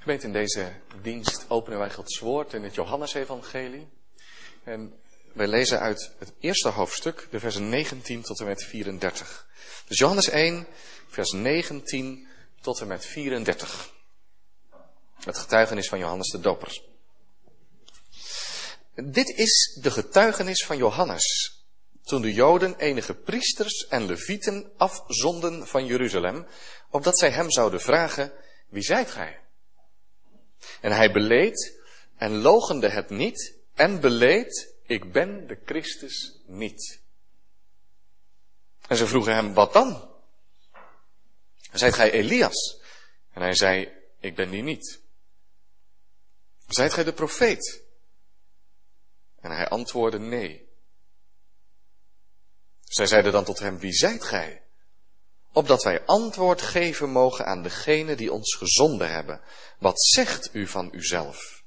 Gemeente, in deze dienst openen wij Gods woord in het Johannesevangelie. En wij lezen uit het eerste hoofdstuk, de versen 19 tot en met 34. Dus Johannes 1, vers 19 tot en met 34. Het getuigenis van Johannes de Doper. Dit is de getuigenis van Johannes. Toen de Joden enige priesters en levieten afzonden van Jeruzalem, opdat zij hem zouden vragen, wie zijt gij? En hij beleed en logende het niet en beleed, ik ben de Christus niet. En ze vroegen hem, wat dan? Zijt gij Elias? En hij zei, ik ben die niet. Zijt gij de profeet? En hij antwoordde, nee. Zij zeiden dan tot hem, wie zijt gij? Opdat wij antwoord geven mogen aan degene die ons gezonden hebben. Wat zegt u van uzelf?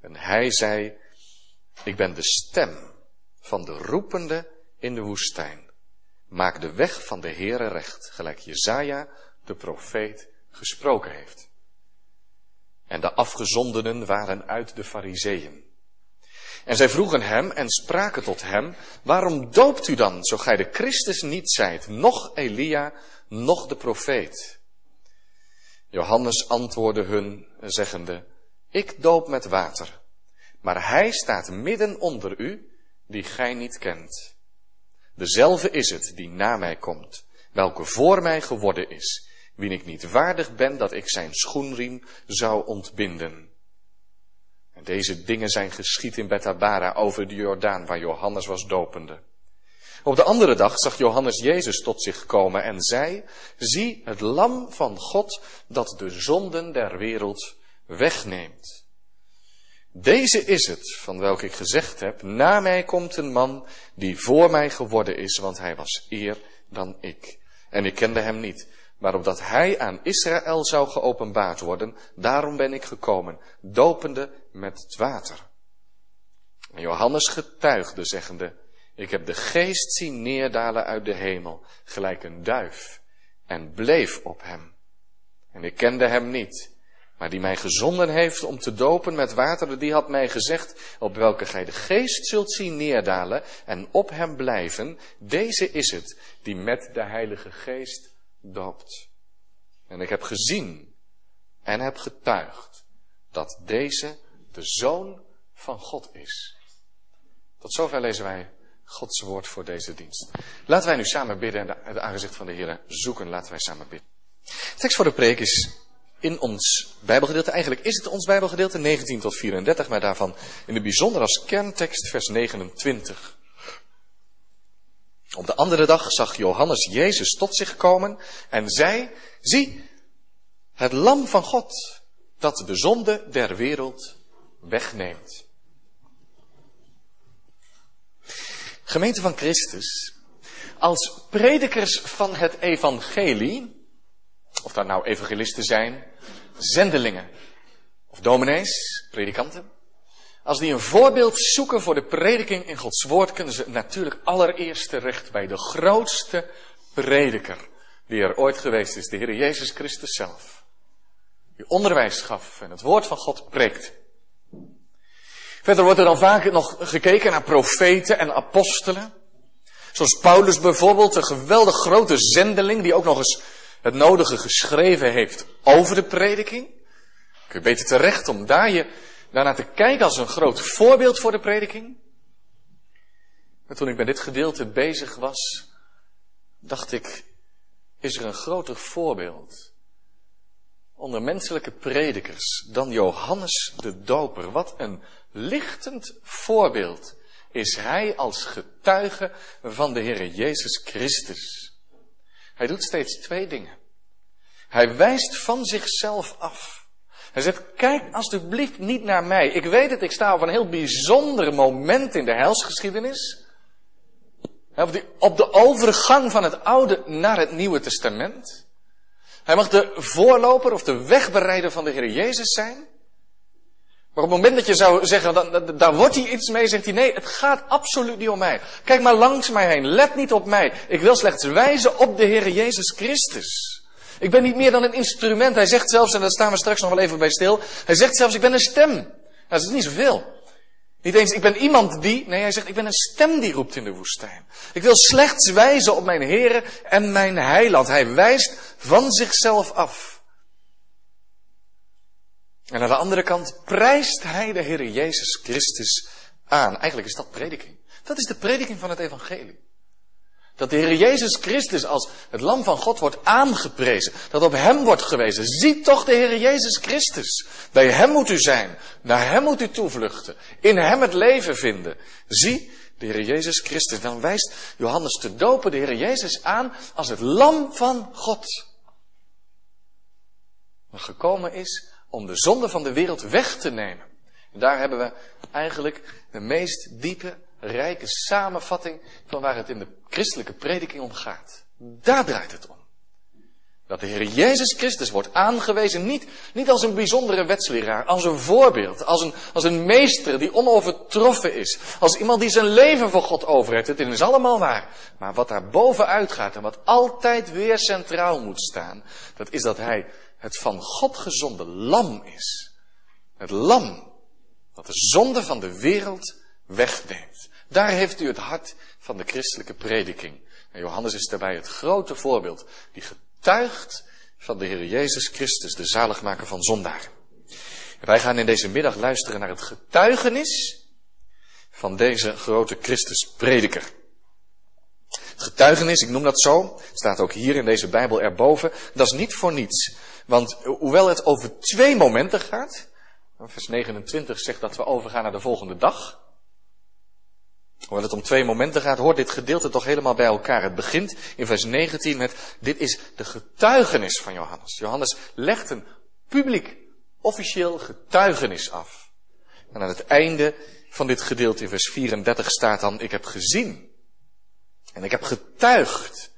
En hij zei, ik ben de stem van de roepende in de woestijn. Maak de weg van de Heere recht, gelijk Jezaja, de profeet, gesproken heeft. En de afgezondenen waren uit de fariseeën. En zij vroegen hem en spraken tot hem, waarom doopt u dan, zo gij de Christus niet zijt, noch Elia, noch de profeet? Johannes antwoordde hun, zeggende, ik doop met water, maar hij staat midden onder u, die gij niet kent. Dezelfde is het die na mij komt, welke voor mij geworden is, wien ik niet waardig ben dat ik zijn schoenriem zou ontbinden. En deze dingen zijn geschied in Bethabara over de Jordaan, waar Johannes was dopende. Op de andere dag zag Johannes Jezus tot zich komen en zei, zie het lam van God dat de zonden der wereld wegneemt. Deze is het, van welk ik gezegd heb, na mij komt een man die voor mij geworden is, want hij was eer dan ik. En ik kende hem niet, maar opdat hij aan Israël zou geopenbaard worden, daarom ben ik gekomen, dopende met het water. En Johannes getuigde, zeggende, ik heb de geest zien neerdalen uit de hemel, gelijk een duif, en bleef op hem. En ik kende hem niet, maar die mij gezonden heeft om te dopen met water, die had mij gezegd, op welke gij de geest zult zien neerdalen en op hem blijven, deze is het die met de heilige geest doopt. En ik heb gezien en heb getuigd dat deze de Zoon van God is. Tot zover lezen wij Gods woord voor deze dienst. Laten wij nu samen bidden en het aangezicht van de Heer zoeken. Laten wij samen bidden. De tekst voor de preek is in ons Bijbelgedeelte. Eigenlijk is het ons Bijbelgedeelte 19 tot 34, maar daarvan in het bijzonder als kerntekst vers 29. Op de andere dag zag Johannes Jezus tot zich komen en zei, zie, het lam van God dat de zonde der wereld wegneemt. Gemeente van Christus, als predikers van het evangelie, of dat nou evangelisten zijn, zendelingen of dominees, predikanten, als die een voorbeeld zoeken voor de prediking in Gods woord, kunnen ze natuurlijk allereerst terecht bij de grootste prediker die er ooit geweest is, de Heer Jezus Christus zelf. Die onderwijs gaf en het woord van God preekt. Verder wordt er dan vaak nog gekeken naar profeten en apostelen. Zoals Paulus bijvoorbeeld, een geweldig grote zendeling die ook nog eens het nodige geschreven heeft over de prediking. Kun je beter terecht om daar je daarnaar te kijken als een groot voorbeeld voor de prediking. Maar toen ik met dit gedeelte bezig was, dacht ik, is er een groter voorbeeld onder menselijke predikers dan Johannes de Doper. Wat een lichtend voorbeeld is hij als getuige van de Heer Jezus Christus. Hij doet steeds twee dingen. Hij wijst van zichzelf af. Hij zegt, kijk alsjeblieft niet naar mij. Ik weet het, ik sta op een heel bijzonder moment in de helsgeschiedenis. Op de overgang van het Oude naar het Nieuwe Testament. Hij mag de voorloper of de wegbereider van de Heer Jezus zijn. Maar op het moment dat je zou zeggen, dan, daar wordt hij iets mee, zegt hij, nee, het gaat absoluut niet om mij. Kijk maar langs mij heen, let niet op mij. Ik wil slechts wijzen op de Heer Jezus Christus. Ik ben niet meer dan een instrument. Hij zegt zelfs, en daar staan we straks nog wel even bij stil. Hij zegt zelfs, ik ben een stem. Nou, dat is niet zoveel. Niet eens, ik ben iemand die, nee, hij zegt, ik ben een stem die roept in de woestijn. Ik wil slechts wijzen op mijn Heere en mijn heiland. Hij wijst van zichzelf af. En aan de andere kant prijst hij de Heer Jezus Christus aan. Eigenlijk is dat prediking. Dat is de prediking van het evangelie. Dat de Heer Jezus Christus als het lam van God wordt aangeprezen. Dat op Hem wordt gewezen. Zie toch de Heer Jezus Christus. Bij Hem moet u zijn. Naar Hem moet u toevluchten. In Hem het leven vinden. Zie de Heer Jezus Christus. Dan wijst Johannes te dopen de Heer Jezus aan als het lam van God. Dat gekomen is om de zonde van de wereld weg te nemen. En daar hebben we eigenlijk de meest diepe rijke samenvatting van waar het in de christelijke prediking om gaat. Daar draait het om. Dat de Heer Jezus Christus wordt aangewezen niet, niet als een bijzondere wetsleraar, als een voorbeeld, als een, als een meester die onovertroffen is, als iemand die zijn leven voor God over heeft. Het is allemaal waar. Maar wat daar bovenuit gaat en wat altijd weer centraal moet staan, dat is dat Hij het van God gezonde lam is. Het lam dat de zonde van de wereld wegneemt. Daar heeft u het hart van de christelijke prediking. En Johannes is daarbij het grote voorbeeld die getuigt van de Heer Jezus Christus, de zaligmaker van zondaar. wij gaan in deze middag luisteren naar het getuigenis van deze grote Christusprediker. Het getuigenis, ik noem dat zo, staat ook hier in deze Bijbel erboven. Dat is niet voor niets. Want hoewel het over twee momenten gaat, vers 29 zegt dat we overgaan naar de volgende dag. Hoewel het om twee momenten gaat, hoort dit gedeelte toch helemaal bij elkaar. Het begint in vers 19 met, dit is de getuigenis van Johannes. Johannes legt een publiek, officieel getuigenis af. En aan het einde van dit gedeelte in vers 34 staat dan, ik heb gezien en ik heb getuigd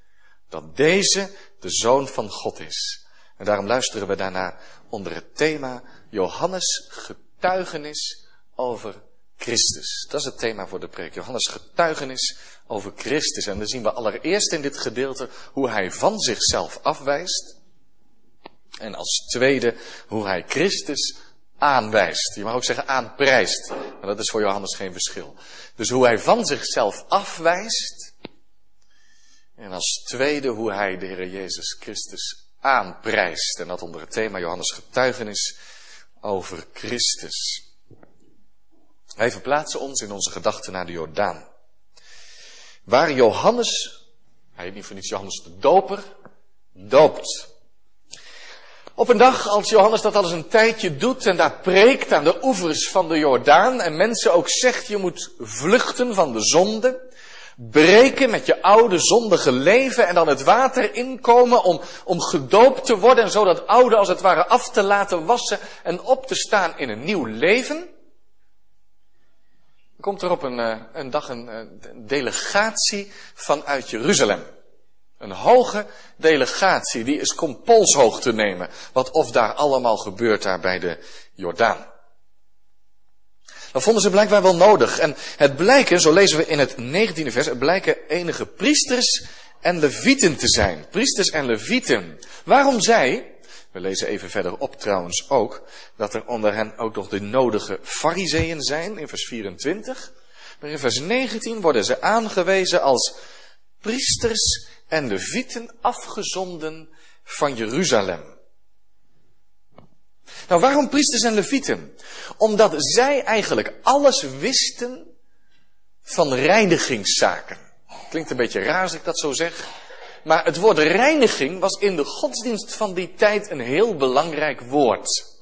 dat deze de Zoon van God is. En daarom luisteren we daarna onder het thema Johannes getuigenis over Christus. Dat is het thema voor de preek. Johannes getuigenis over Christus. En dan zien we allereerst in dit gedeelte hoe hij van zichzelf afwijst. En als tweede hoe hij Christus aanwijst. Je mag ook zeggen aanprijst. Maar dat is voor Johannes geen verschil. Dus hoe hij van zichzelf afwijst. En als tweede hoe hij de Heer Jezus Christus aanprijst. En dat onder het thema Johannes getuigenis over Christus. Wij verplaatsen ons in onze gedachten naar de Jordaan. Waar Johannes, hij heet niet voor niets Johannes de Doper, doopt. Op een dag als Johannes dat al eens een tijdje doet en daar preekt aan de oevers van de Jordaan en mensen ook zegt je moet vluchten van de zonde, breken met je oude zondige leven en dan het water inkomen om, om gedoopt te worden en zo dat oude als het ware af te laten wassen en op te staan in een nieuw leven komt er op een, eh, een dag een, een delegatie vanuit Jeruzalem. Een hoge delegatie, die is komt polshoog te nemen. Wat of daar allemaal gebeurt daar bij de Jordaan. Dat vonden ze blijkbaar wel nodig. En het blijken, zo lezen we in het 19e vers, het blijken enige priesters en levieten te zijn. Priesters en levieten. Waarom zij? We lezen even verder op trouwens ook, dat er onder hen ook nog de nodige fariseeën zijn, in vers 24. Maar in vers 19 worden ze aangewezen als priesters en levieten afgezonden van Jeruzalem. Nou, waarom priesters en levieten? Omdat zij eigenlijk alles wisten van reinigingszaken. Klinkt een beetje raar als ik dat zo zeg. Maar het woord reiniging was in de godsdienst van die tijd een heel belangrijk woord.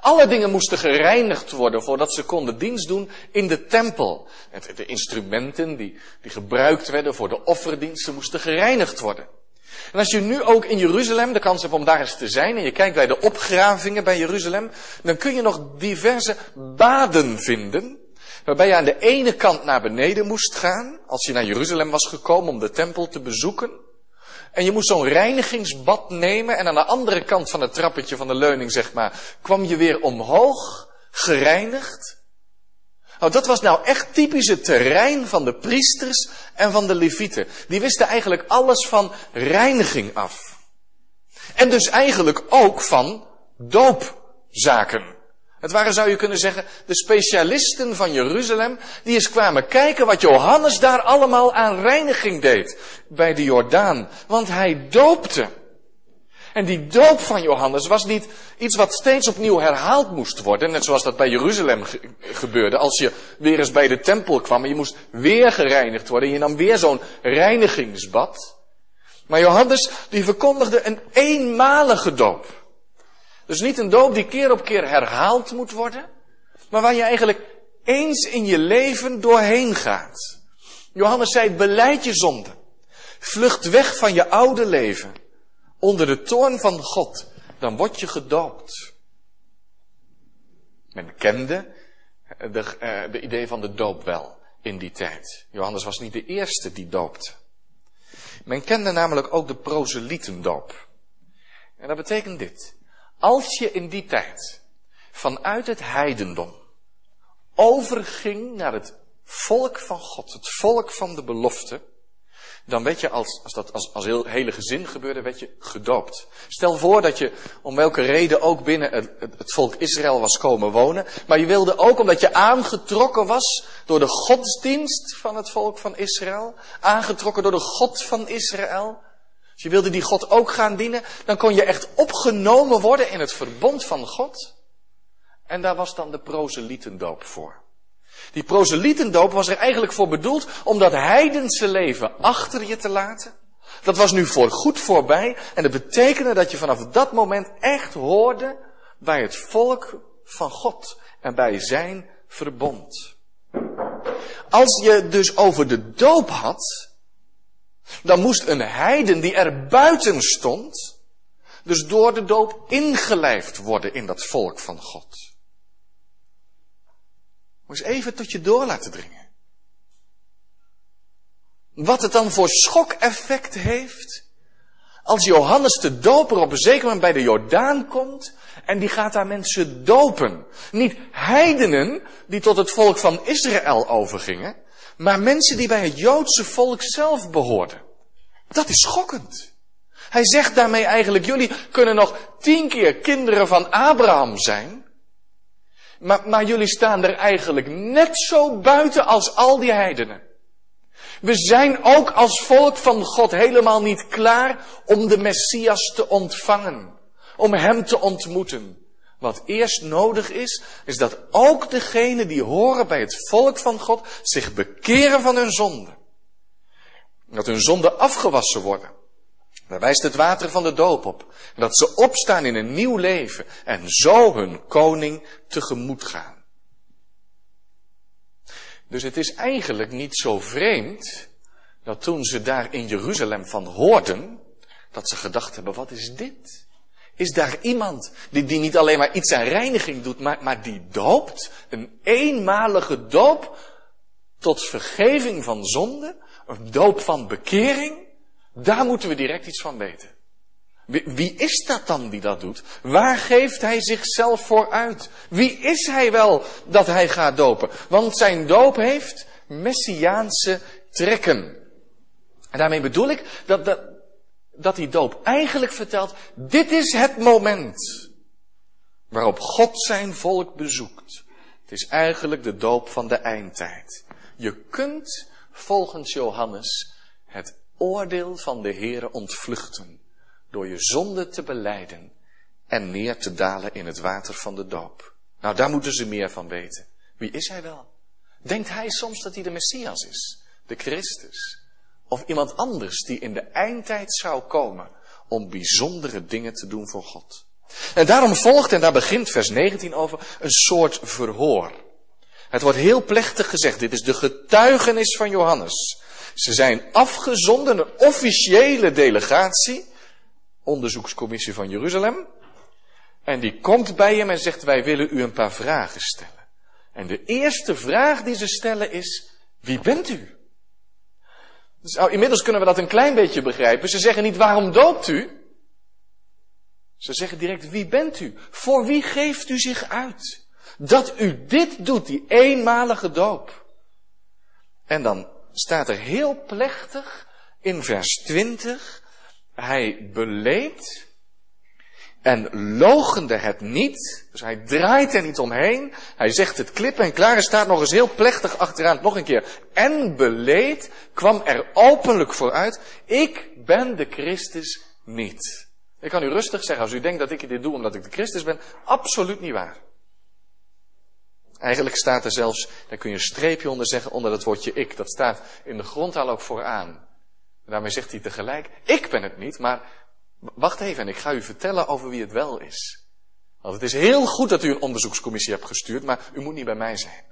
Alle dingen moesten gereinigd worden voordat ze konden dienst doen in de tempel. De instrumenten die, die gebruikt werden voor de offerdiensten moesten gereinigd worden. En als je nu ook in Jeruzalem de kans hebt om daar eens te zijn en je kijkt bij de opgravingen bij Jeruzalem, dan kun je nog diverse baden vinden. Waarbij je aan de ene kant naar beneden moest gaan, als je naar Jeruzalem was gekomen om de tempel te bezoeken. En je moest zo'n reinigingsbad nemen en aan de andere kant van het trappetje van de leuning, zeg maar, kwam je weer omhoog, gereinigd. Nou, dat was nou echt typisch het terrein van de priesters en van de levieten. Die wisten eigenlijk alles van reiniging af. En dus eigenlijk ook van doopzaken. Het waren, zou je kunnen zeggen, de specialisten van Jeruzalem, die eens kwamen kijken wat Johannes daar allemaal aan reiniging deed bij de Jordaan. Want hij doopte. En die doop van Johannes was niet iets wat steeds opnieuw herhaald moest worden, net zoals dat bij Jeruzalem gebeurde. Als je weer eens bij de tempel kwam en je moest weer gereinigd worden, en je nam weer zo'n reinigingsbad. Maar Johannes, die verkondigde een eenmalige doop. Dus niet een doop die keer op keer herhaald moet worden, maar waar je eigenlijk eens in je leven doorheen gaat. Johannes zei, beleid je zonde. Vlucht weg van je oude leven. Onder de toorn van God. Dan word je gedoopt. Men kende de, de idee van de doop wel in die tijd. Johannes was niet de eerste die doopte. Men kende namelijk ook de proselietendoop. En dat betekent dit. Als je in die tijd vanuit het heidendom overging naar het volk van God, het volk van de belofte, dan werd je als, als dat als, als heel, hele gezin gebeurde, werd je gedoopt. Stel voor dat je om welke reden ook binnen het, het, het, volk Israël was komen wonen, maar je wilde ook omdat je aangetrokken was door de godsdienst van het volk van Israël, aangetrokken door de God van Israël, als je wilde die God ook gaan dienen, dan kon je echt opgenomen worden in het verbond van God. En daar was dan de proselietendoop voor. Die proselietendoop was er eigenlijk voor bedoeld om dat heidense leven achter je te laten. Dat was nu voor goed voorbij en dat betekende dat je vanaf dat moment echt hoorde bij het volk van God en bij zijn verbond. Als je dus over de doop had, dan moest een heiden die er buiten stond, dus door de doop ingelijfd worden in dat volk van God. Moet eens even tot je door laten dringen. Wat het dan voor schokeffect heeft, als Johannes de doper op een zeker moment bij de Jordaan komt en die gaat daar mensen dopen. Niet heidenen die tot het volk van Israël overgingen, maar mensen die bij het Joodse volk zelf behoorden. Dat is schokkend. Hij zegt daarmee eigenlijk, jullie kunnen nog tien keer kinderen van Abraham zijn, maar, maar jullie staan er eigenlijk net zo buiten als al die heidenen. We zijn ook als volk van God helemaal niet klaar om de Messias te ontvangen, om Hem te ontmoeten. Wat eerst nodig is, is dat ook degenen die horen bij het volk van God zich bekeren van hun zonde. Dat hun zonden afgewassen worden. Daar wijst het water van de doop op. Dat ze opstaan in een nieuw leven en zo hun koning tegemoet gaan. Dus het is eigenlijk niet zo vreemd dat toen ze daar in Jeruzalem van hoorden, dat ze gedacht hebben, wat is dit? Is daar iemand die, die niet alleen maar iets aan reiniging doet, maar, maar die doopt? Een eenmalige doop tot vergeving van zonde? Een doop van bekering? Daar moeten we direct iets van weten. Wie, is dat dan die dat doet? Waar geeft hij zichzelf voor uit? Wie is hij wel dat hij gaat dopen? Want zijn doop heeft messiaanse trekken. En daarmee bedoel ik dat, dat, dat die doop eigenlijk vertelt, dit is het moment waarop God zijn volk bezoekt. Het is eigenlijk de doop van de eindtijd. Je kunt volgens Johannes het oordeel van de Heere ontvluchten door je zonde te beleiden en neer te dalen in het water van de doop. Nou, daar moeten ze meer van weten. Wie is hij wel? Denkt hij soms dat hij de Messias is, de Christus? Of iemand anders die in de eindtijd zou komen om bijzondere dingen te doen voor God? En daarom volgt, en daar begint vers 19 over, een soort verhoor. Het wordt heel plechtig gezegd, dit is de getuigenis van Johannes. Ze zijn afgezonden, een officiële delegatie, onderzoekscommissie van Jeruzalem. En die komt bij hem en zegt, wij willen u een paar vragen stellen. En de eerste vraag die ze stellen is, wie bent u? Dus nou, inmiddels kunnen we dat een klein beetje begrijpen. Ze zeggen niet, waarom doopt u? Ze zeggen direct, wie bent u? Voor wie geeft u zich uit? Dat u dit doet, die eenmalige doop. En dan staat er heel plechtig in vers 20, hij beleed en logende het niet. Dus hij draait er niet omheen. Hij zegt het klip en klaar. Er staat nog eens heel plechtig achteraan, nog een keer. En beleed kwam er openlijk vooruit. Ik ben de Christus niet. Ik kan u rustig zeggen, als u denkt dat ik dit doe omdat ik de Christus ben, absoluut niet waar. Eigenlijk staat er zelfs, daar kun je een streepje onder zeggen, onder dat woordje ik. Dat staat in de grondtaal ook vooraan. daarmee zegt hij tegelijk, ik ben het niet, maar wacht even en ik ga u vertellen over wie het wel is. Want het is heel goed dat u een onderzoekscommissie hebt gestuurd, maar u moet niet bij mij zijn.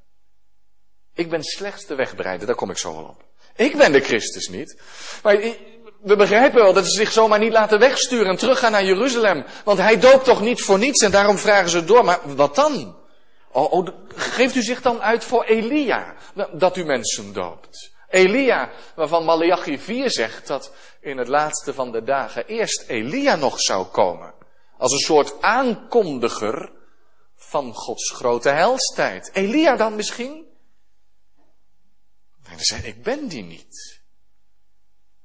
Ik ben slechts de wegbereider, daar kom ik zo wel op. Ik ben de Christus niet. Maar we begrijpen wel dat ze zich zomaar niet laten wegsturen en teruggaan naar Jeruzalem. Want hij doopt toch niet voor niets en daarom vragen ze door. Maar wat dan? Oh, oh, geeft u zich dan uit voor Elia dat u mensen doopt? Elia, waarvan Malachi 4 zegt dat in het laatste van de dagen eerst Elia nog zou komen. Als een soort aankondiger van Gods grote helstijd. Elia dan misschien? En hij zei, ik ben die niet.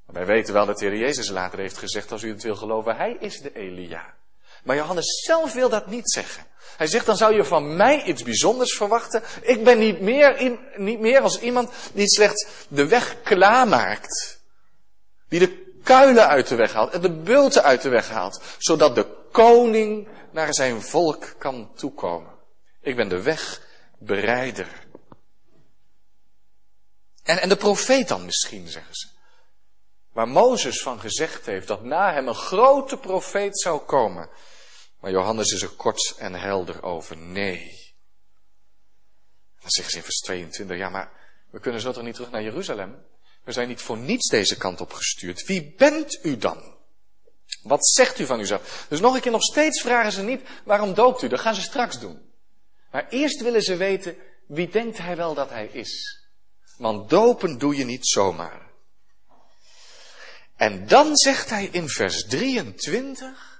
Wij weten wel dat de Heer Jezus later heeft gezegd, als u het wil geloven, hij is de Elia. Maar Johannes zelf wil dat niet zeggen. Hij zegt, dan zou je van mij iets bijzonders verwachten. Ik ben niet meer, niet meer als iemand die slechts de weg klaarmaakt. Die de kuilen uit de weg haalt en de bulten uit de weg haalt. Zodat de koning naar zijn volk kan toekomen. Ik ben de wegbereider. En, en de profeet dan misschien, zeggen ze. Waar Mozes van gezegd heeft dat na hem een grote profeet zou komen. Maar Johannes is er kort en helder over. Nee. Dan zeggen ze in vers 22, ja maar we kunnen zo toch niet terug naar Jeruzalem? We zijn niet voor niets deze kant op gestuurd. Wie bent u dan? Wat zegt u van uzelf? Dus nog een keer, nog steeds vragen ze niet, waarom doopt u? Dat gaan ze straks doen. Maar eerst willen ze weten, wie denkt hij wel dat hij is? Want dopen doe je niet zomaar. En dan zegt hij in vers 23,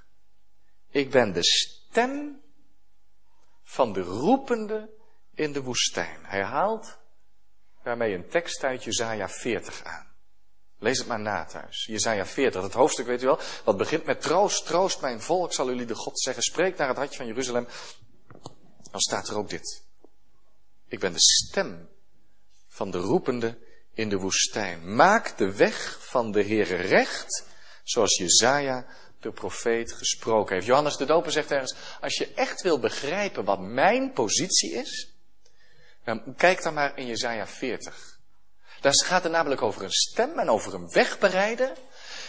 ik ben de stem van de roepende in de woestijn. Hij haalt daarmee een tekst uit Jezaja 40 aan. Lees het maar na thuis. Jezaja 40, het hoofdstuk weet u wel, wat begint met troost, troost mijn volk, zal jullie de God zeggen, spreek naar het hartje van Jeruzalem. Dan staat er ook dit. Ik ben de stem van de roepende in de woestijn. Maak de weg van de Heere recht, zoals Jezaja de profeet gesproken heeft. Johannes de Doper zegt ergens, als je echt wil begrijpen wat mijn positie is, dan kijk dan maar in Jezaja 40. Daar gaat het namelijk over een stem en over een wegbereiden.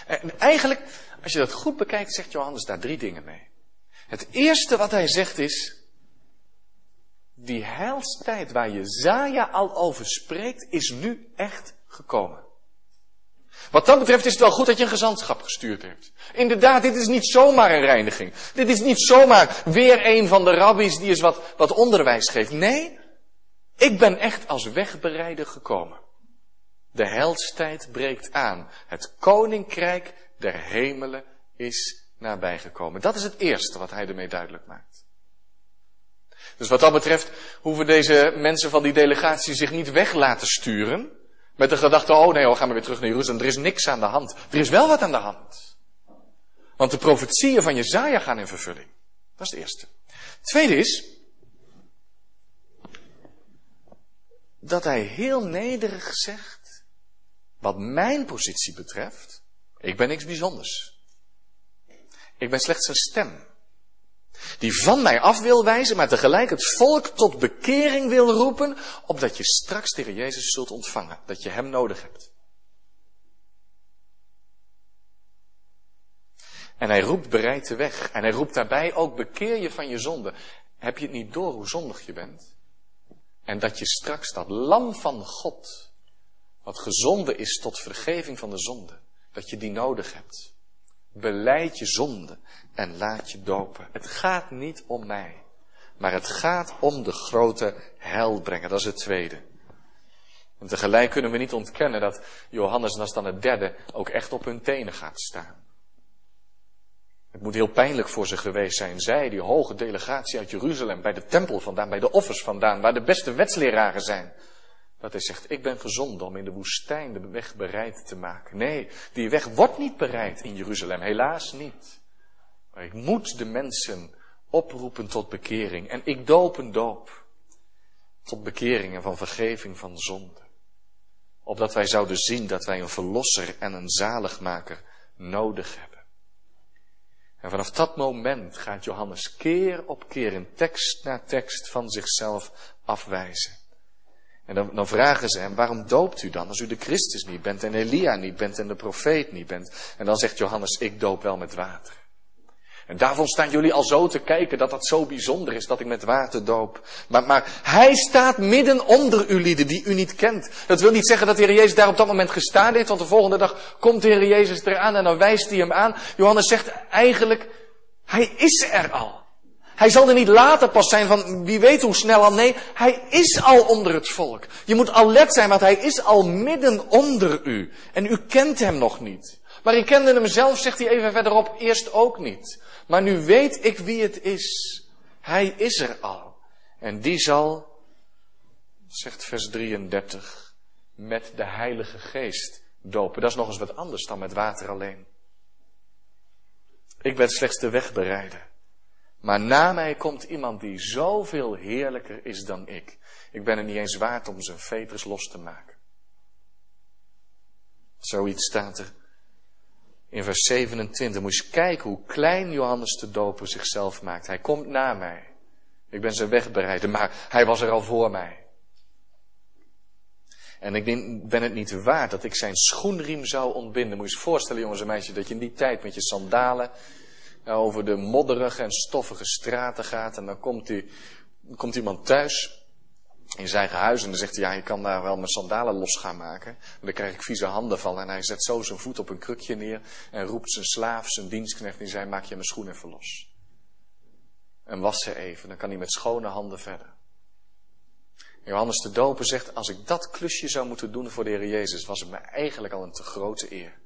En eigenlijk, als je dat goed bekijkt, zegt Johannes daar drie dingen mee. Het eerste wat hij zegt is, die heilstijd waar Jezaja al over spreekt, is nu echt gekomen. Wat dat betreft is het wel goed dat je een gezantschap gestuurd hebt. Inderdaad, dit is niet zomaar een reiniging. Dit is niet zomaar weer een van de rabbies die eens wat, wat onderwijs geeft. Nee, ik ben echt als wegbereider gekomen. De heilstijd breekt aan. Het koninkrijk der hemelen is nabijgekomen. Dat is het eerste wat hij ermee duidelijk maakt. Dus wat dat betreft hoeven deze mensen van die delegatie zich niet weg laten sturen. Met de gedachte, oh nee, we gaan we weer terug naar Jeruzalem. Er is niks aan de hand. Er is wel wat aan de hand. Want de profetieën van Jezaja gaan in vervulling. Dat is het eerste. Het tweede is, dat hij heel nederig zegt, wat mijn positie betreft, ik ben niks bijzonders. Ik ben slechts een stem. Die van mij af wil wijzen, maar tegelijk het volk tot bekering wil roepen, opdat je straks tegen Jezus zult ontvangen, dat je Hem nodig hebt. En hij roept bereid de weg. En hij roept daarbij ook bekeer je van je zonde. Heb je het niet door hoe zondig je bent? En dat je straks dat lam van God, wat gezonden is tot vergeving van de zonde, dat je die nodig hebt. Beleid je zonde en laat je dopen. Het gaat niet om mij, maar het gaat om de grote heilbrenger. Dat is het tweede. En tegelijk kunnen we niet ontkennen dat Johannes, en dan het derde, ook echt op hun tenen gaat staan. Het moet heel pijnlijk voor ze geweest zijn. Zij, die hoge delegatie uit Jeruzalem, bij de tempel vandaan, bij de offers vandaan, waar de beste wetsleraren zijn. Dat hij zegt, ik ben gezonden om in de woestijn de weg bereid te maken. Nee, die weg wordt niet bereid in Jeruzalem, helaas niet. Maar ik moet de mensen oproepen tot bekering. En ik doop een doop. Tot bekering en van vergeving van zonde. Opdat wij zouden zien dat wij een verlosser en een zaligmaker nodig hebben. En vanaf dat moment gaat Johannes keer op keer in tekst na tekst van zichzelf afwijzen. En dan, dan, vragen ze hem, waarom doopt u dan als u de Christus niet bent en Elia niet bent en de profeet niet bent? En dan zegt Johannes, ik doop wel met water. En daarvan staan jullie al zo te kijken dat dat zo bijzonder is dat ik met water doop. Maar, maar hij staat midden onder u lieden die u niet kent. Dat wil niet zeggen dat de Heer Jezus daar op dat moment gestaan heeft, want de volgende dag komt de Heer Jezus eraan en dan wijst hij hem aan. Johannes zegt eigenlijk, hij is er al. Hij zal er niet later pas zijn van wie weet hoe snel al. Nee, hij is al onder het volk. Je moet alert zijn, want hij is al midden onder u. En u kent hem nog niet. Maar ik kende hem zelf, zegt hij even verderop, eerst ook niet. Maar nu weet ik wie het is. Hij is er al. En die zal, zegt vers 33, met de Heilige Geest dopen. Dat is nog eens wat anders dan met water alleen. Ik ben slechts de wegbereider. Maar na mij komt iemand die zoveel heerlijker is dan ik. Ik ben er niet eens waard om zijn veters los te maken. Zoiets staat er in vers 27. Moet je kijken hoe klein Johannes de Doper zichzelf maakt. Hij komt na mij. Ik ben zijn wegbereider, maar hij was er al voor mij. En ik ben het niet waard dat ik zijn schoenriem zou ontbinden. Moet je je voorstellen, jongens en meisjes, dat je in die tijd met je sandalen over de modderige en stoffige straten gaat. En dan komt, die, komt iemand thuis in zijn eigen huis en dan zegt hij, ja, je kan daar wel mijn sandalen los gaan maken. Maar dan krijg ik vieze handen van. En hij zet zo zijn voet op een krukje neer en roept zijn slaaf, zijn dienstknecht, die zei, maak je mijn schoen even los. En was ze even, dan kan hij met schone handen verder. Johannes de Doper zegt, als ik dat klusje zou moeten doen voor de Heer Jezus, was het me eigenlijk al een te grote eer.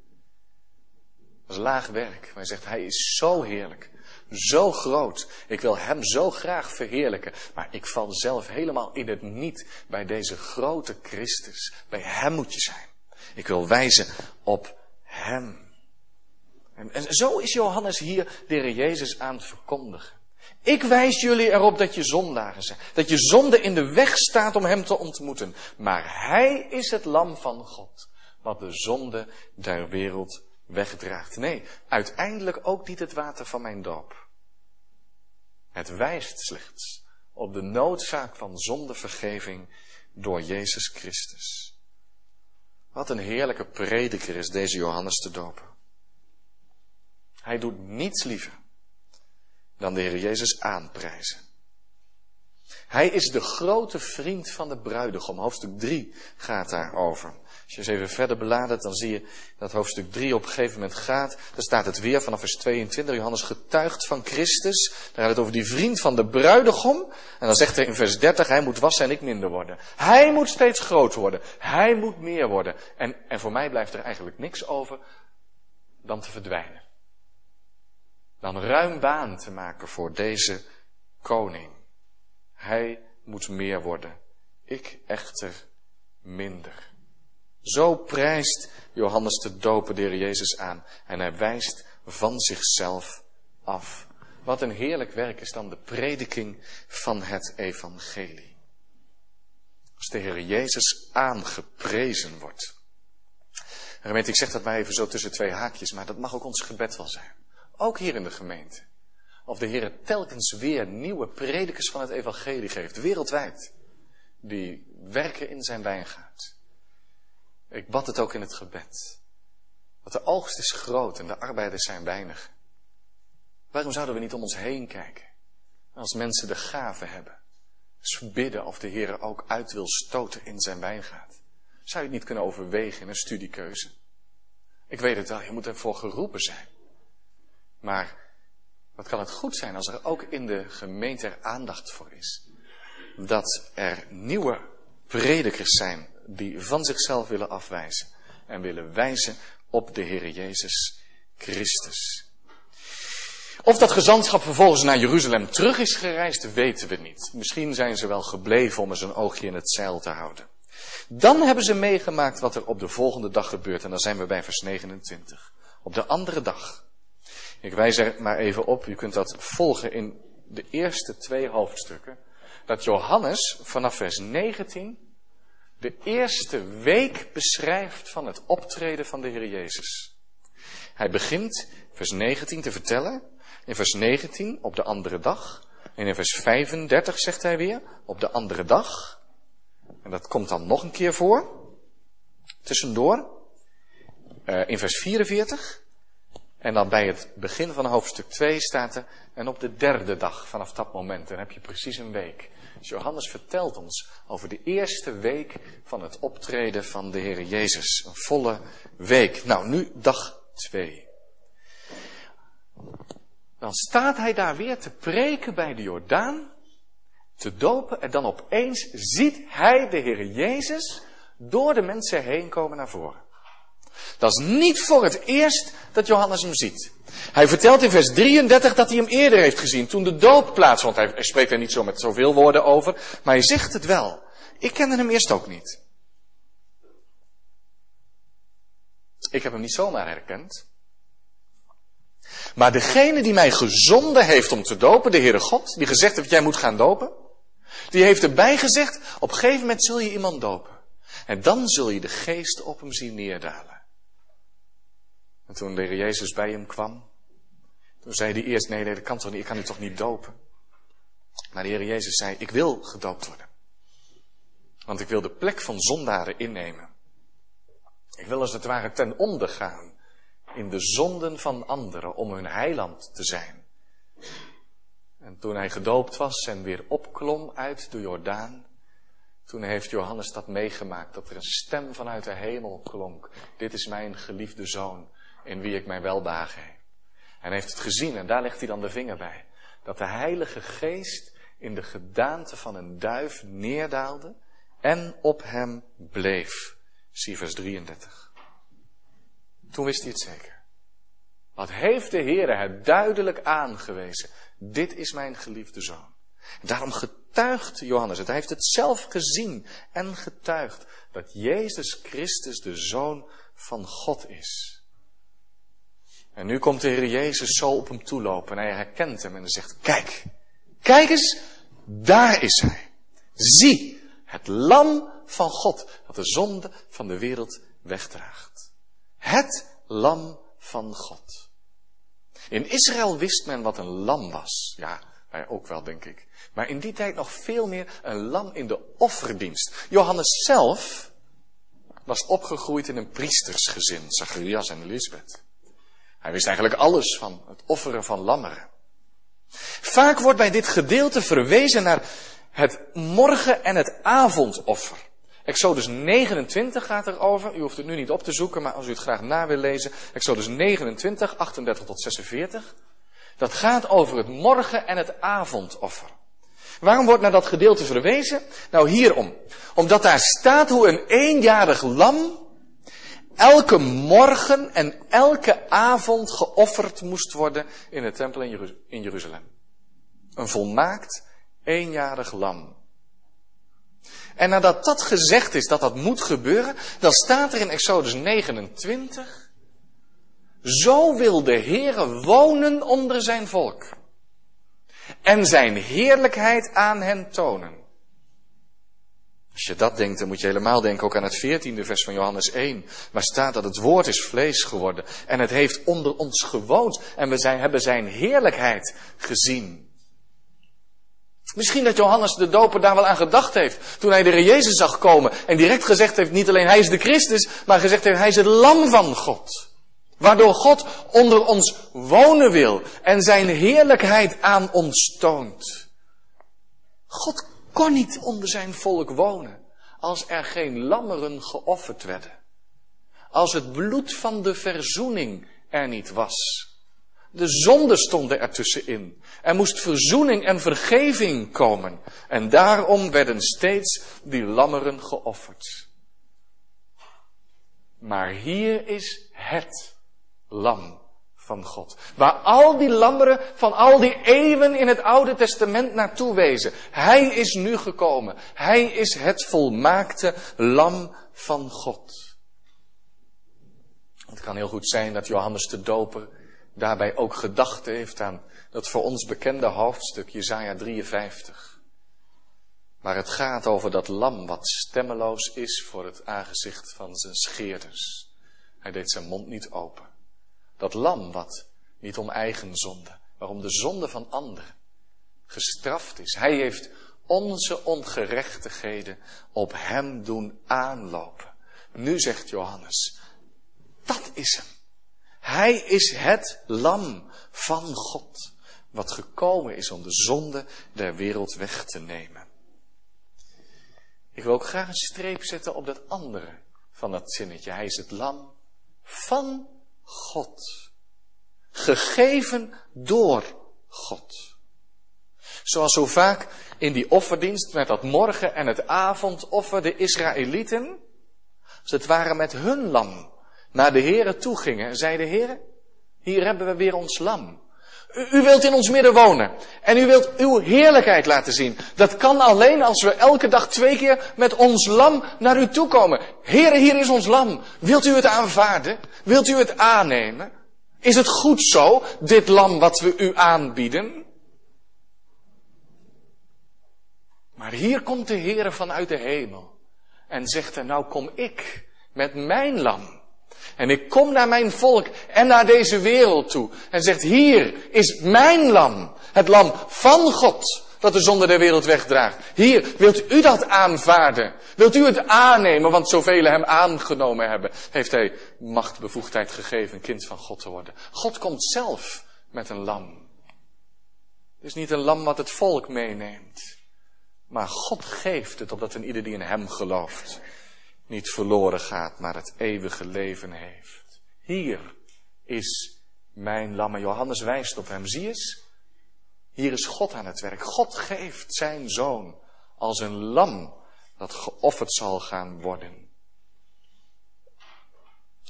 Dat is laag werk. Hij zegt, hij is zo heerlijk. Zo groot. Ik wil hem zo graag verheerlijken. Maar ik val zelf helemaal in het niet bij deze grote Christus. Bij hem moet je zijn. Ik wil wijzen op hem. En, zo is Johannes hier de Jezus aan het verkondigen. Ik wijs jullie erop dat je zondaren zijn. Dat je zonde in de weg staat om hem te ontmoeten. Maar hij is het lam van God. Wat de zonde der wereld wegdraagt. Nee, uiteindelijk ook niet het water van mijn doop. Het wijst slechts op de noodzaak van zondevergeving door Jezus Christus. Wat een heerlijke prediker is deze Johannes te dopen. Hij doet niets liever dan de Heer Jezus aanprijzen. Hij is de grote vriend van de bruidegom. Hoofdstuk 3 gaat daarover. Als je eens even verder beladert, dan zie je dat hoofdstuk 3 op een gegeven moment gaat. Daar staat het weer vanaf vers 22. Johannes getuigt van Christus. Daar gaat het over die vriend van de bruidegom. En dan zegt hij in vers 30, hij moet wassen en ik minder worden. Hij moet steeds groot worden. Hij moet meer worden. En, en voor mij blijft er eigenlijk niks over dan te verdwijnen. Dan ruim baan te maken voor deze koning. Hij moet meer worden. Ik echter minder. Zo prijst Johannes de Doper de Heer Jezus aan. En hij wijst van zichzelf af. Wat een heerlijk werk is dan de prediking van het evangelie. Als de Heer Jezus aangeprezen wordt. Gemeente, ik zeg dat maar even zo tussen twee haakjes, maar dat mag ook ons gebed wel zijn. Ook hier in de gemeente. Of de Heer telkens weer nieuwe predikers van het evangelie geeft, wereldwijd. Die werken in zijn wijngaard. Ik bad het ook in het gebed. Want de oogst is groot en de arbeiders zijn weinig. Waarom zouden we niet om ons heen kijken? Als mensen de gave hebben. Dus bidden of de Heer ook uit wil stoten in zijn wijngaard. Zou je het niet kunnen overwegen in een studiekeuze? Ik weet het wel, je moet ervoor geroepen zijn. Maar wat kan het goed zijn als er ook in de gemeente er aandacht voor is. Dat er nieuwe predikers zijn die van zichzelf willen afwijzen en willen wijzen op de Heer Jezus Christus. Of dat gezantschap vervolgens naar Jeruzalem terug is gereisd, weten we niet. Misschien zijn ze wel gebleven om eens een oogje in het zeil te houden. Dan hebben ze meegemaakt wat er op de volgende dag gebeurt. En dan zijn we bij vers 29. Op de andere dag Ik wijs er maar even op, u kunt dat volgen in de eerste twee hoofdstukken. Dat Johannes vanaf vers 19 de eerste week beschrijft van het optreden van de Heer Jezus. Hij begint vers 19 te vertellen. In vers 19 op de andere dag. En in vers 35 zegt hij weer op de andere dag. En dat komt dan nog een keer voor. Tussendoor. Uh, in vers 44. En dan bij het begin van hoofdstuk 2 staat er. En op de derde dag vanaf dat moment. Dan heb je precies een week. Johannes vertelt ons over de eerste week van het optreden van de Heer Jezus. Een volle week. Nou, nu dag 2. Dan staat hij daar weer te preken bij de Jordaan, te dopen en dan opeens ziet hij de Heer Jezus door de mensen heen komen naar voren. Dat is niet voor het eerst dat Johannes hem ziet. Hij vertelt in vers 33 dat hij hem eerder heeft gezien, toen de doop plaatsvond. Hij spreekt er niet zo met zoveel woorden over, maar hij zegt het wel. Ik kende hem eerst ook niet. Ik heb hem niet zomaar herkend. Maar degene die mij gezonden heeft om te dopen, de Heere God, die gezegd heeft, jij moet gaan dopen, die heeft erbij gezegd, op een gegeven moment zul je iemand dopen. En dan zul je de geest op hem zien neerdalen. En toen de Heer Jezus bij hem kwam, toen zei hij eerst, nee, nee, dat kan toch niet, ik kan u toch niet dopen. Maar de Heer Jezus zei, ik wil gedoopt worden. Want ik wil de plek van zondaren innemen. Ik wil als het ware ten onder gaan in de zonden van anderen om hun heiland te zijn. En toen hij gedoopt was en weer opklom uit de Jordaan, toen heeft Johannes dat meegemaakt, dat er een stem vanuit de hemel klonk. Dit is mijn geliefde zoon, in wie ik mijn welbehagen heb. En heeft het gezien, en daar legt hij dan de vinger bij, dat de Heilige Geest in de gedaante van een duif neerdaalde en op hem bleef. Zie vers 33. Toen wist hij het zeker. Wat heeft de Heer het duidelijk aangewezen? Dit is mijn geliefde zoon. Daarom getuigt Johannes het. Hij heeft het zelf gezien en getuigd dat Jezus Christus de zoon van God is. En nu komt de Heer Jezus zo op hem toelopen en hij herkent hem en hij zegt, kijk, kijk eens, daar is hij. Zie, het lam van God dat de zonde van de wereld wegdraagt. Het lam van God. In Israël wist men wat een lam was. Ja, wij ook wel, denk ik. Maar in die tijd nog veel meer een lam in de offerdienst. Johannes zelf was opgegroeid in een priestersgezin, Zacharias en Elisabeth. Hij wist eigenlijk alles van het offeren van lammeren. Vaak wordt bij dit gedeelte verwezen naar het morgen- en het avondoffer. Exodus 29 gaat erover. U hoeft het nu niet op te zoeken, maar als u het graag na wil lezen. Exodus 29, 38 tot 46. Dat gaat over het morgen- en het avondoffer. Waarom wordt naar dat gedeelte verwezen? Nou, hierom. Omdat daar staat hoe een eenjarig lam elke morgen en elke avond geofferd moest worden in de tempel in Jeruzalem. Een volmaakt eenjarig lam. En nadat dat gezegd is dat dat moet gebeuren, dan staat er in Exodus 29, zo wil de Heere wonen onder zijn volk en zijn heerlijkheid aan hen tonen. Als je dat denkt, dan moet je helemaal denken ook aan het veertiende vers van Johannes 1. Waar staat dat het woord is vlees geworden. En het heeft onder ons gewoond. En we zijn, hebben zijn heerlijkheid gezien. Misschien dat Johannes de Doper daar wel aan gedacht heeft. Toen hij de Jezus zag komen. En direct gezegd heeft, niet alleen hij is de Christus. Maar gezegd heeft, hij is het lam van God. Waardoor God onder ons wonen wil. En zijn heerlijkheid aan ons toont. God kon niet onder zijn volk wonen. Als er geen lammeren geofferd werden. Als het bloed van de verzoening er niet was. De zonde stonden er tussenin. Er moest verzoening en vergeving komen. En daarom werden steeds die lammeren geofferd. Maar hier is het lam van God. Waar al die lammeren van al die eeuwen in het Oude Testament naartoe wezen. Hij is nu gekomen. Hij is het volmaakte lam van God. Het kan heel goed zijn dat Johannes de Doper daarbij ook gedacht heeft aan dat voor ons bekende hoofdstuk, Jezaja 53. Waar het gaat over dat lam wat stemmeloos is voor het aangezicht van zijn scheerders. Hij deed zijn mond niet open. Dat lam wat niet om eigen zonde, maar om de zonde van anderen gestraft is. Hij heeft onze ongerechtigheden op hem doen aanlopen. Nu zegt Johannes, dat is hem. Hij is het lam van God, wat gekomen is om de zonde der wereld weg te nemen. Ik wil ook graag een streep zetten op dat andere van dat zinnetje. Hij is het lam van God. Gegeven door God. Zoals zo vaak in die offerdienst met dat morgen- en het avondoffer de Israëlieten, als het ware met hun lam, naar de Heren toe gingen en zeiden, Heren, hier hebben we weer ons lam. U, wilt in ons midden wonen en u wilt uw heerlijkheid laten zien. Dat kan alleen als we elke dag twee keer met ons lam naar u toe komen. Heren, hier is ons lam. Wilt u het aanvaarden? Wilt u het aannemen? Is het goed zo, dit lam wat we u aanbieden? Maar hier komt de Heer vanuit de hemel en zegt er, nou kom ik met mijn lam. En ik kom naar mijn volk en naar deze wereld toe. En zegt, hier is mijn lam. Het lam van God. Dat de zonde der wereld wegdraagt. Hier, wilt u dat aanvaarden? Wilt u het aannemen? Want zoveel hem aangenomen hebben, heeft hij macht, bevoegdheid gegeven, kind van God te worden. God komt zelf met een lam. Het is niet een lam wat het volk meeneemt. Maar God geeft het opdat een ieder die in hem gelooft niet verloren gaat, maar het eeuwige leven heeft. Hier is mijn lam. Johannes wijst op hem. Zie eens, hier is God aan het werk. God geeft zijn zoon als een lam dat geofferd zal gaan worden.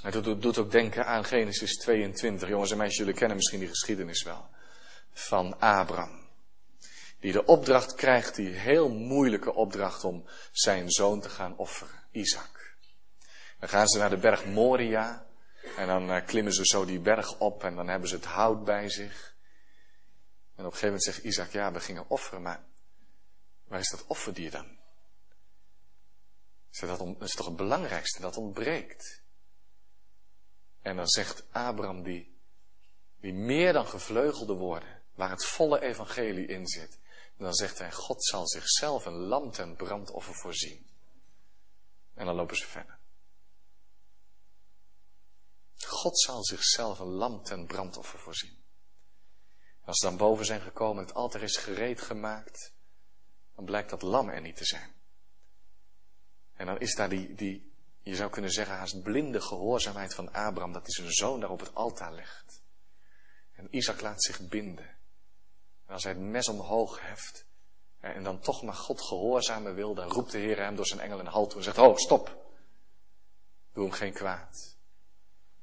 Het doet ook denken aan Genesis 22. Jongens en meisjes, jullie kennen misschien die geschiedenis wel. Van Abraham. Die de opdracht krijgt, die heel moeilijke opdracht om zijn zoon te gaan offeren. Isaac. Dan gaan ze naar de berg Moria. En dan uh, klimmen ze zo die berg op en dan hebben ze het hout bij zich. En op een gegeven moment zegt Isaac, ja, we gingen offeren, maar waar is dat offerdier dan? Dat, dat is toch het belangrijkste, dat ontbreekt. En dan zegt Abraham die, die meer dan gevleugelde woorden, waar het volle evangelie in zit. En dan zegt hij, God zal zichzelf een lam ten brandoffer voorzien. En dan lopen ze verder. God zal zichzelf een lam ten brandoffer voorzien. als ze dan boven zijn gekomen, het altaar is gereed gemaakt, dan blijkt dat lam er niet te zijn. En dan is daar die, die je zou kunnen zeggen, haast blinde gehoorzaamheid van Abraham, dat hij zijn zoon daar op het altaar legt. En Isaac laat zich binden. En als hij het mes omhoog heft, en dan toch maar God gehoorzamen wil, dan roept de Heer hem door zijn engel een halt toe en zegt, oh, stop. Doe hem geen kwaad.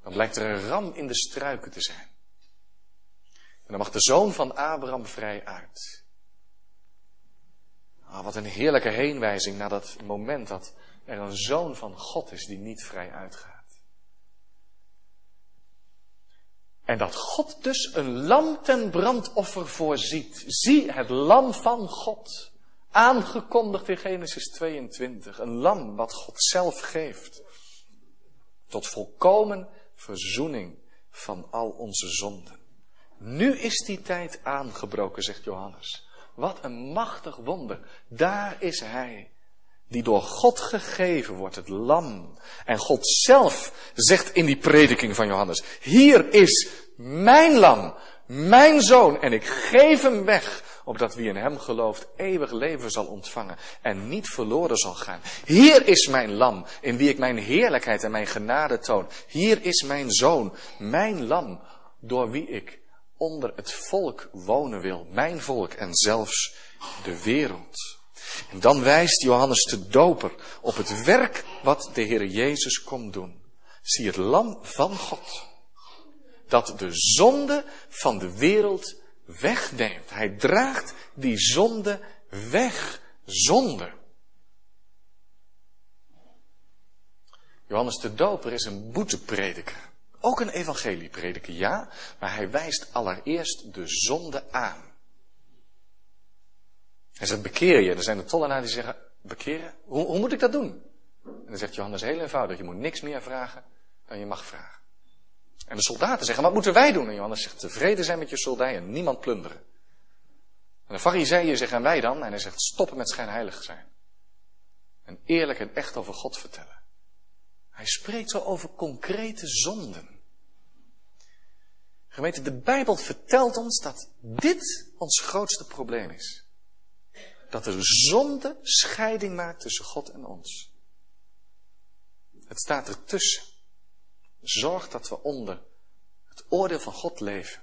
Dan blijkt er een ram in de struiken te zijn. En dan mag de zoon van Abraham vrij uit. Ah, wat een heerlijke heenwijzing naar dat moment dat er een zoon van God is die niet vrij uitgaat. En dat God dus een lam ten brandoffer voorziet. Zie het lam van God. Aangekondigd in Genesis 22. Een lam wat God zelf geeft. Tot volkomen verzoening van al onze zonden. Nu is die tijd aangebroken, zegt Johannes. Wat een machtig wonder. Daar is hij die door God gegeven wordt, het lam. En God zelf zegt in die prediking van Johannes, hier is mijn lam, mijn zoon, en ik geef hem weg, opdat wie in hem gelooft eeuwig leven zal ontvangen en niet verloren zal gaan. Hier is mijn lam, in wie ik mijn heerlijkheid en mijn genade toon. Hier is mijn zoon, mijn lam, door wie ik onder het volk wonen wil, mijn volk en zelfs de wereld. En dan wijst Johannes de Doper op het werk wat de Heer Jezus komt doen. Zie het lam van God. Dat de zonde van de wereld wegneemt. Hij draagt die zonde weg. Zonde. Johannes de Doper is een boeteprediker. ook een evangelie prediken, ja, maar hij wijst allereerst de zonde aan. Hij zegt, bekeer je. Er zijn de tollenaren die zeggen, bekeren? Hoe, hoe moet ik dat doen? En dan zegt Johannes heel eenvoudig, je moet niks meer vragen dan je mag vragen. En de soldaten zeggen, wat moeten wij doen? En Johannes zegt, tevreden zijn met je soldij en niemand plunderen. En de fariseeën zeggen, en wij dan? En hij zegt, stoppen met schijnheilig zijn. En eerlijk en echt over God vertellen. Hij spreekt zo over concrete zonden. Gemeente, de Bijbel vertelt ons dat dit ons grootste probleem is. Dat de zonde scheiding maakt tussen God en ons. Het staat ertussen. Zorg dat we onder het oordeel van God leven.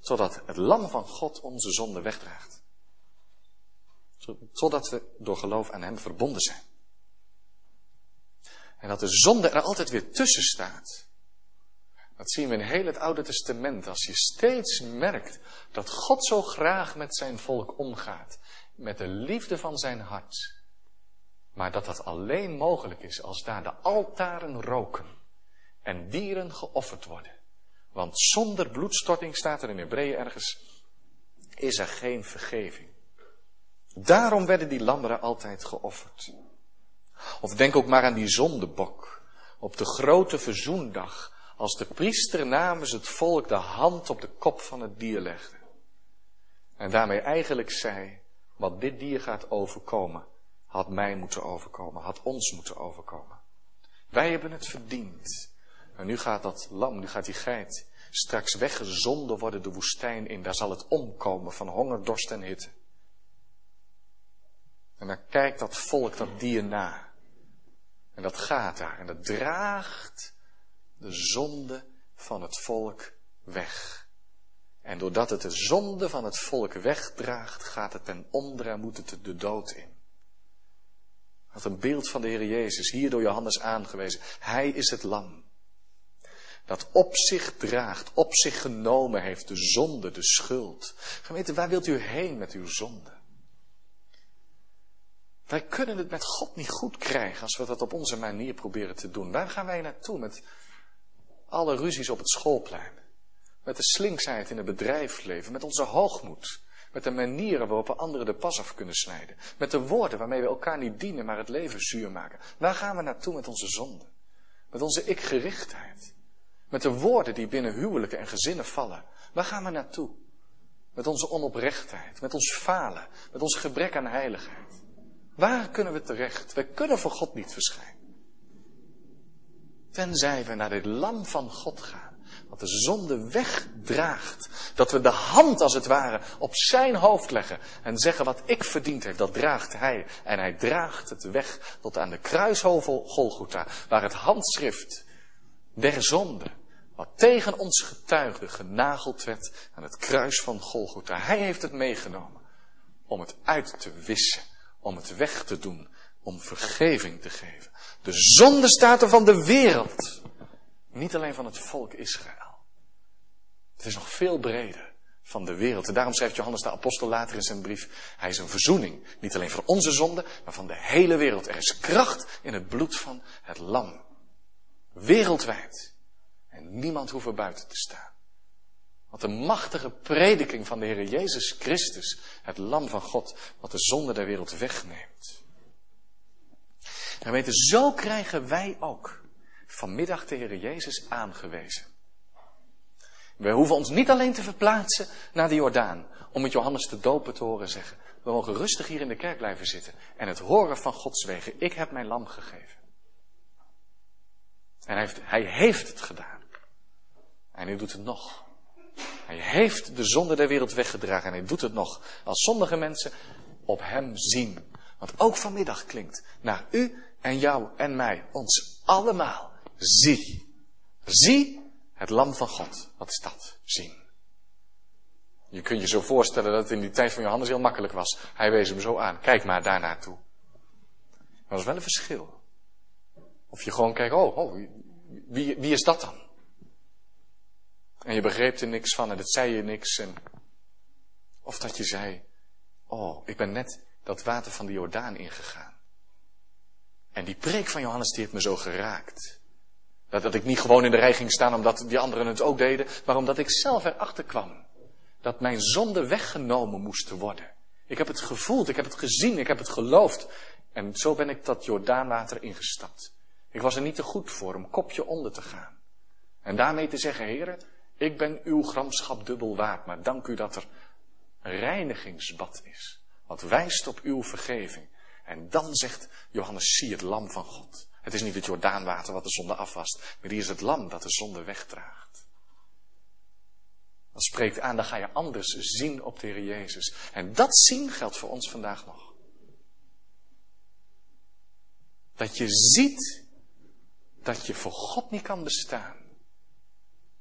Zodat het lam van God onze zonde wegdraagt. Zodat we door geloof aan Hem verbonden zijn. En dat de zonde er altijd weer tussen staat. Dat zien we in heel het Oude Testament. Als je steeds merkt dat God zo graag met zijn volk omgaat. Met de liefde van zijn hart. Maar dat dat alleen mogelijk is als daar de altaren roken. En dieren geofferd worden. Want zonder bloedstorting staat er in Hebreeën ergens. Is er geen vergeving. Daarom werden die lammeren altijd geofferd. Of denk ook maar aan die zondebok. Op de grote verzoendag, als de priester namens het volk de hand op de kop van het dier legde. En daarmee eigenlijk zei, wat dit dier gaat overkomen, had mij moeten overkomen, had ons moeten overkomen. Wij hebben het verdiend. En nu gaat dat lam, nu gaat die geit straks weggezonden worden de woestijn in. Daar zal het omkomen van honger, dorst en hitte. En dan kijkt dat volk dat dier na. En dat gaat daar en dat draagt de zonde van het volk weg. En doordat het de zonde van het volk wegdraagt, gaat het ten onder en moet het de dood in. Wat een beeld van de Heer Jezus, hier door Johannes aangewezen. Hij is het lam. Dat op zich draagt, op zich genomen heeft de zonde, de schuld. Gemeente, waar wilt u heen met uw zonde? Wij kunnen het met God niet goed krijgen als we dat op onze manier proberen te doen. Waar gaan wij naartoe met alle ruzies op het schoolplein? Met de slinksheid in het bedrijfsleven, met onze hoogmoed, met de manieren waarop we anderen de pas af kunnen snijden, met de woorden waarmee we elkaar niet dienen, maar het leven zuur maken. Waar gaan we naartoe met onze zonde? Met onze ikgerichtheid, met de woorden die binnen huwelijken en gezinnen vallen. Waar gaan we naartoe? Met onze onoprechtheid, met ons falen, met ons gebrek aan heiligheid. Waar kunnen we terecht? We kunnen voor God niet verschijnen. Tenzij we naar dit lam van God gaan. Wat de zonde wegdraagt. Dat we de hand als het ware op zijn hoofd leggen. En zeggen wat ik verdiend heb, dat draagt hij. En hij draagt het weg tot aan de kruishovel Golgotha. Waar het handschrift der zonde, wat tegen ons getuigde, genageld werd aan het kruis van Golgotha. Hij heeft het meegenomen om het uit te wissen om het weg te doen, om vergeving te geven. De zonde staat er van de wereld, niet alleen van het volk Israël. Het is nog veel breder van de wereld. En daarom schrijft Johannes de apostel later in zijn brief, hij is een verzoening, niet alleen voor onze zonde, maar van de hele wereld. Er is kracht in het bloed van het lam. Wereldwijd. En niemand hoeft er buiten te staan. Wat een machtige prediking van de Heer Jezus Christus, het lam van God, wat de zonde der wereld wegneemt. En weten, zo krijgen wij ook vanmiddag de Heer Jezus aangewezen. We hoeven ons niet alleen te verplaatsen naar de Jordaan om met Johannes de dopen te horen zeggen. We mogen rustig hier in de kerk blijven zitten en het horen van Gods wegen. Ik heb mijn lam gegeven. En hij heeft, hij heeft het gedaan. En hij doet het nog. Hij heeft de zonde der wereld weggedragen en hij doet het nog als sommige mensen op hem zien. Want ook vanmiddag klinkt naar u en jou en mij, ons allemaal. Zie. Zie het lam van God. Wat is dat? Zien. Je kunt je zo voorstellen dat het in die tijd van Johannes heel makkelijk was. Hij wees hem zo aan. Kijk maar daar naartoe. Dat is wel een verschil. Of je gewoon kijkt, oh, oh wie, wie is dat dan? En je begreep er niks van en dat zei je niks. En... Of dat je zei, oh, ik ben net dat water van de Jordaan ingegaan. En die preek van Johannes die heeft me zo geraakt. Dat, dat ik niet gewoon in de rij ging staan omdat die anderen het ook deden, maar omdat ik zelf erachter kwam. Dat mijn zonde weggenomen moesten worden. Ik heb het gevoeld, ik heb het gezien, ik heb het geloofd. En zo ben ik dat Jordaanwater ingestapt. Ik was er niet te goed voor om kopje onder te gaan. En daarmee te zeggen, heren, ik ben uw gramschap dubbel waard, maar dank u dat er reinigingsbad is. Wat wijst op uw vergeving. En dan zegt Johannes, zie het lam van God. Het is niet het Jordaanwater wat de zonde afwast, maar hier is het lam dat de zonde wegdraagt. Dat spreekt aan, dan ga je anders zien op de Heer Jezus. En dat zien geldt voor ons vandaag nog. Dat je ziet dat je voor God niet kan bestaan.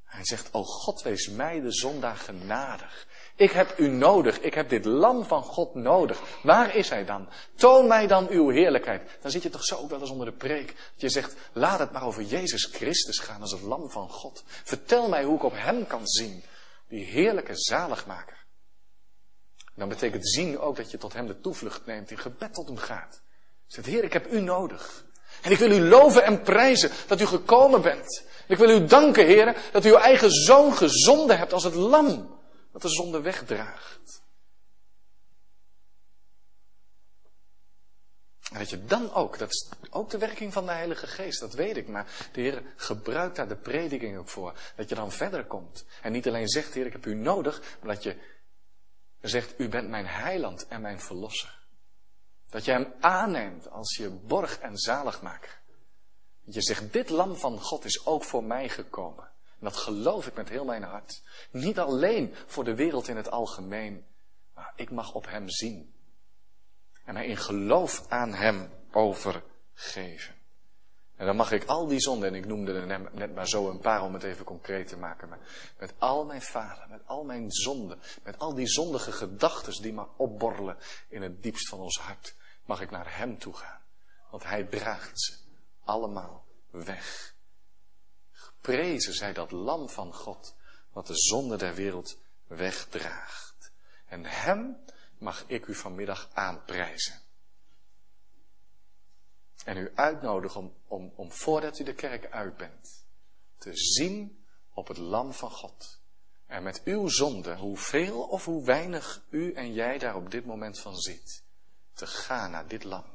Hij zegt, o God, wees mij de zondaar genadig. Ik heb u nodig. Ik heb dit lam van God nodig. Waar is hij dan? Toon mij dan uw heerlijkheid. Dan zit je toch zo ook wel eens onder de preek. Dat je zegt, laat het maar over Jezus Christus gaan als het lam van God. Vertel mij hoe ik op hem kan zien. Die heerlijke zaligmaker. Dan betekent zien ook dat je tot hem de toevlucht neemt. In gebed tot hem gaat. Zegt, Heer, ik heb u nodig. En ik wil u loven en prijzen dat u gekomen bent. ik wil u danken, Heer, dat u uw eigen zoon gezonden hebt als het lam dat de zonde wegdraagt. En dat je dan ook, dat is ook de werking van de Heilige Geest, dat weet ik, maar de Heer gebruikt daar de prediking ook voor. Dat je dan verder komt. En niet alleen zegt, Heer, ik heb u nodig, maar dat je zegt, u bent mijn heiland en mijn verlosser. Dat je hem aanneemt als je borg en zaligmaker. Dat je zegt, dit lam van God is ook voor mij gekomen. En dat geloof ik met heel mijn hart. Niet alleen voor de wereld in het algemeen, maar ik mag op hem zien. En mij in geloof aan hem overgeven. En dan mag ik al die zonden, en ik noemde er net maar zo een paar om het even concreet te maken, maar met al mijn falen, met al mijn zonden, met al die zondige gedachten die maar opborrelen in het diepst van ons hart, mag ik naar Hem toe gaan. Want Hij draagt ze allemaal weg. Geprezen zij dat lam van God, wat de zonde der wereld wegdraagt. En Hem mag ik u vanmiddag aanprijzen. En u uitnodigen om, om, om voordat u de kerk uit bent, te zien op het lam van God. En met uw zonde, hoeveel of hoe weinig u en jij daar op dit moment van ziet, te gaan naar dit lam.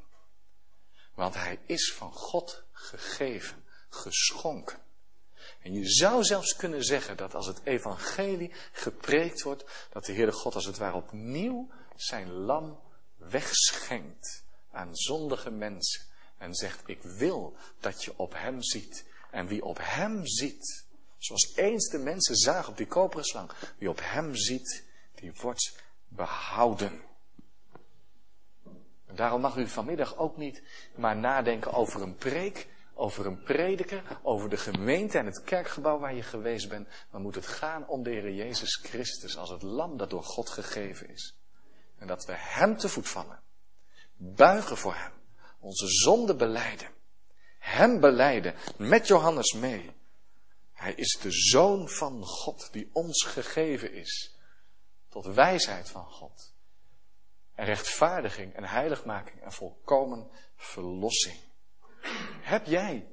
Want hij is van God gegeven, geschonken. En je zou zelfs kunnen zeggen dat als het evangelie gepreekt wordt, dat de Heere God als het ware opnieuw zijn lam wegschenkt aan zondige mensen. En zegt, ik wil dat je op hem ziet. En wie op hem ziet, zoals eens de mensen zagen op die koperen slang, wie op hem ziet, die wordt behouden. Daarom mag u vanmiddag ook niet maar nadenken over een preek, over een prediker, over de gemeente en het kerkgebouw waar je geweest bent. Maar moet het gaan om de Heer Jezus Christus als het lam dat door God gegeven is. En dat we Hem te voet vallen. Buigen voor Hem. Onze zonde beleiden. Hem beleiden. Met Johannes mee. Hij is de Zoon van God die ons gegeven is. Tot wijsheid van God en rechtvaardiging en heiligmaking en volkomen verlossing. Heb jij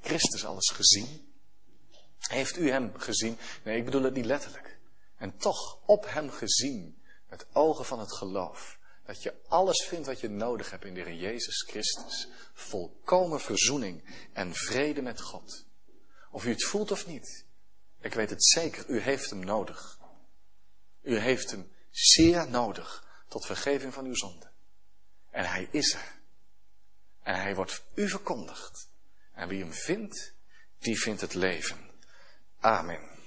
Christus alles gezien? Heeft u hem gezien? Nee, ik bedoel het niet letterlijk. En toch op hem gezien met ogen van het geloof. Dat je alles vindt wat je nodig hebt in de Heer Jezus Christus. Volkomen verzoening en vrede met God. Of u het voelt of niet. Ik weet het zeker, u heeft hem nodig. U heeft hem zeer nodig tot vergeving van uw zonde. En hij is er. En hij wordt u verkondigd. En wie hem vindt, die vindt het leven. Amen.